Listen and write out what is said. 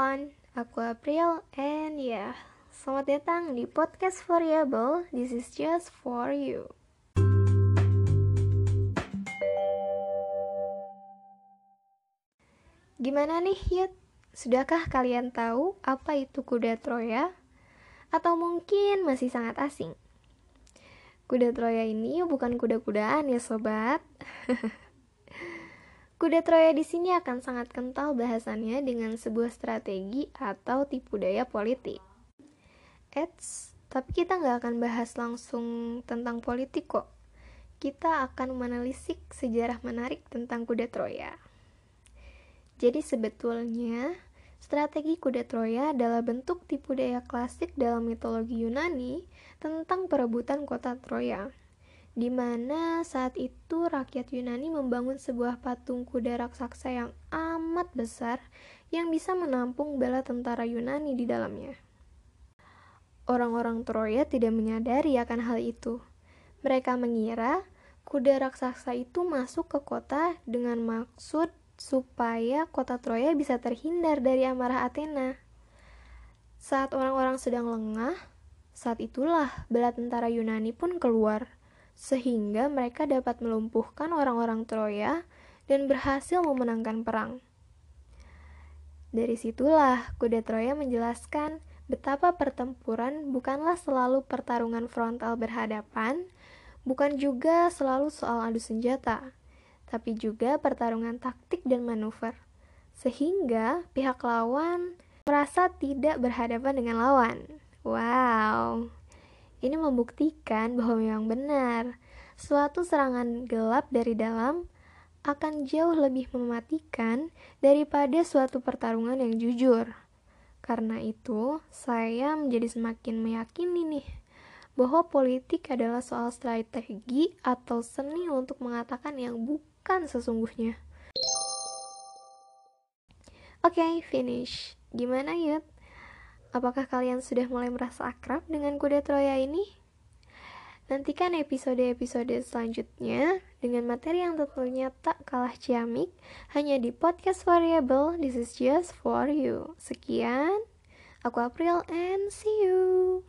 everyone, aku April and yeah, selamat datang di podcast Variable. This is just for you. Gimana nih Yud? Sudahkah kalian tahu apa itu kuda Troya? Atau mungkin masih sangat asing? Kuda Troya ini bukan kuda-kudaan ya sobat. Kuda Troya di sini akan sangat kental bahasannya dengan sebuah strategi atau tipu daya politik. Eits, tapi kita nggak akan bahas langsung tentang politik kok. Kita akan menelisik sejarah menarik tentang kuda Troya. Jadi sebetulnya, strategi kuda Troya adalah bentuk tipu daya klasik dalam mitologi Yunani tentang perebutan kota Troya di mana saat itu rakyat Yunani membangun sebuah patung kuda raksasa yang amat besar yang bisa menampung bala tentara Yunani di dalamnya. Orang-orang Troya tidak menyadari akan hal itu. Mereka mengira kuda raksasa itu masuk ke kota dengan maksud supaya kota Troya bisa terhindar dari amarah Athena. Saat orang-orang sedang lengah, saat itulah bala tentara Yunani pun keluar sehingga mereka dapat melumpuhkan orang-orang Troya dan berhasil memenangkan perang. Dari situlah kuda Troya menjelaskan betapa pertempuran bukanlah selalu pertarungan frontal berhadapan, bukan juga selalu soal adu senjata, tapi juga pertarungan taktik dan manuver. Sehingga pihak lawan merasa tidak berhadapan dengan lawan. Wow, ini membuktikan bahwa memang benar, suatu serangan gelap dari dalam akan jauh lebih mematikan daripada suatu pertarungan yang jujur. Karena itu, saya menjadi semakin meyakini nih bahwa politik adalah soal strategi atau seni untuk mengatakan yang bukan sesungguhnya. Oke, okay, finish. Gimana, Yud? Apakah kalian sudah mulai merasa akrab dengan kuda Troya ini? Nantikan episode-episode selanjutnya dengan materi yang tentunya tak kalah ciamik hanya di podcast variable This is just for you. Sekian, aku April and see you.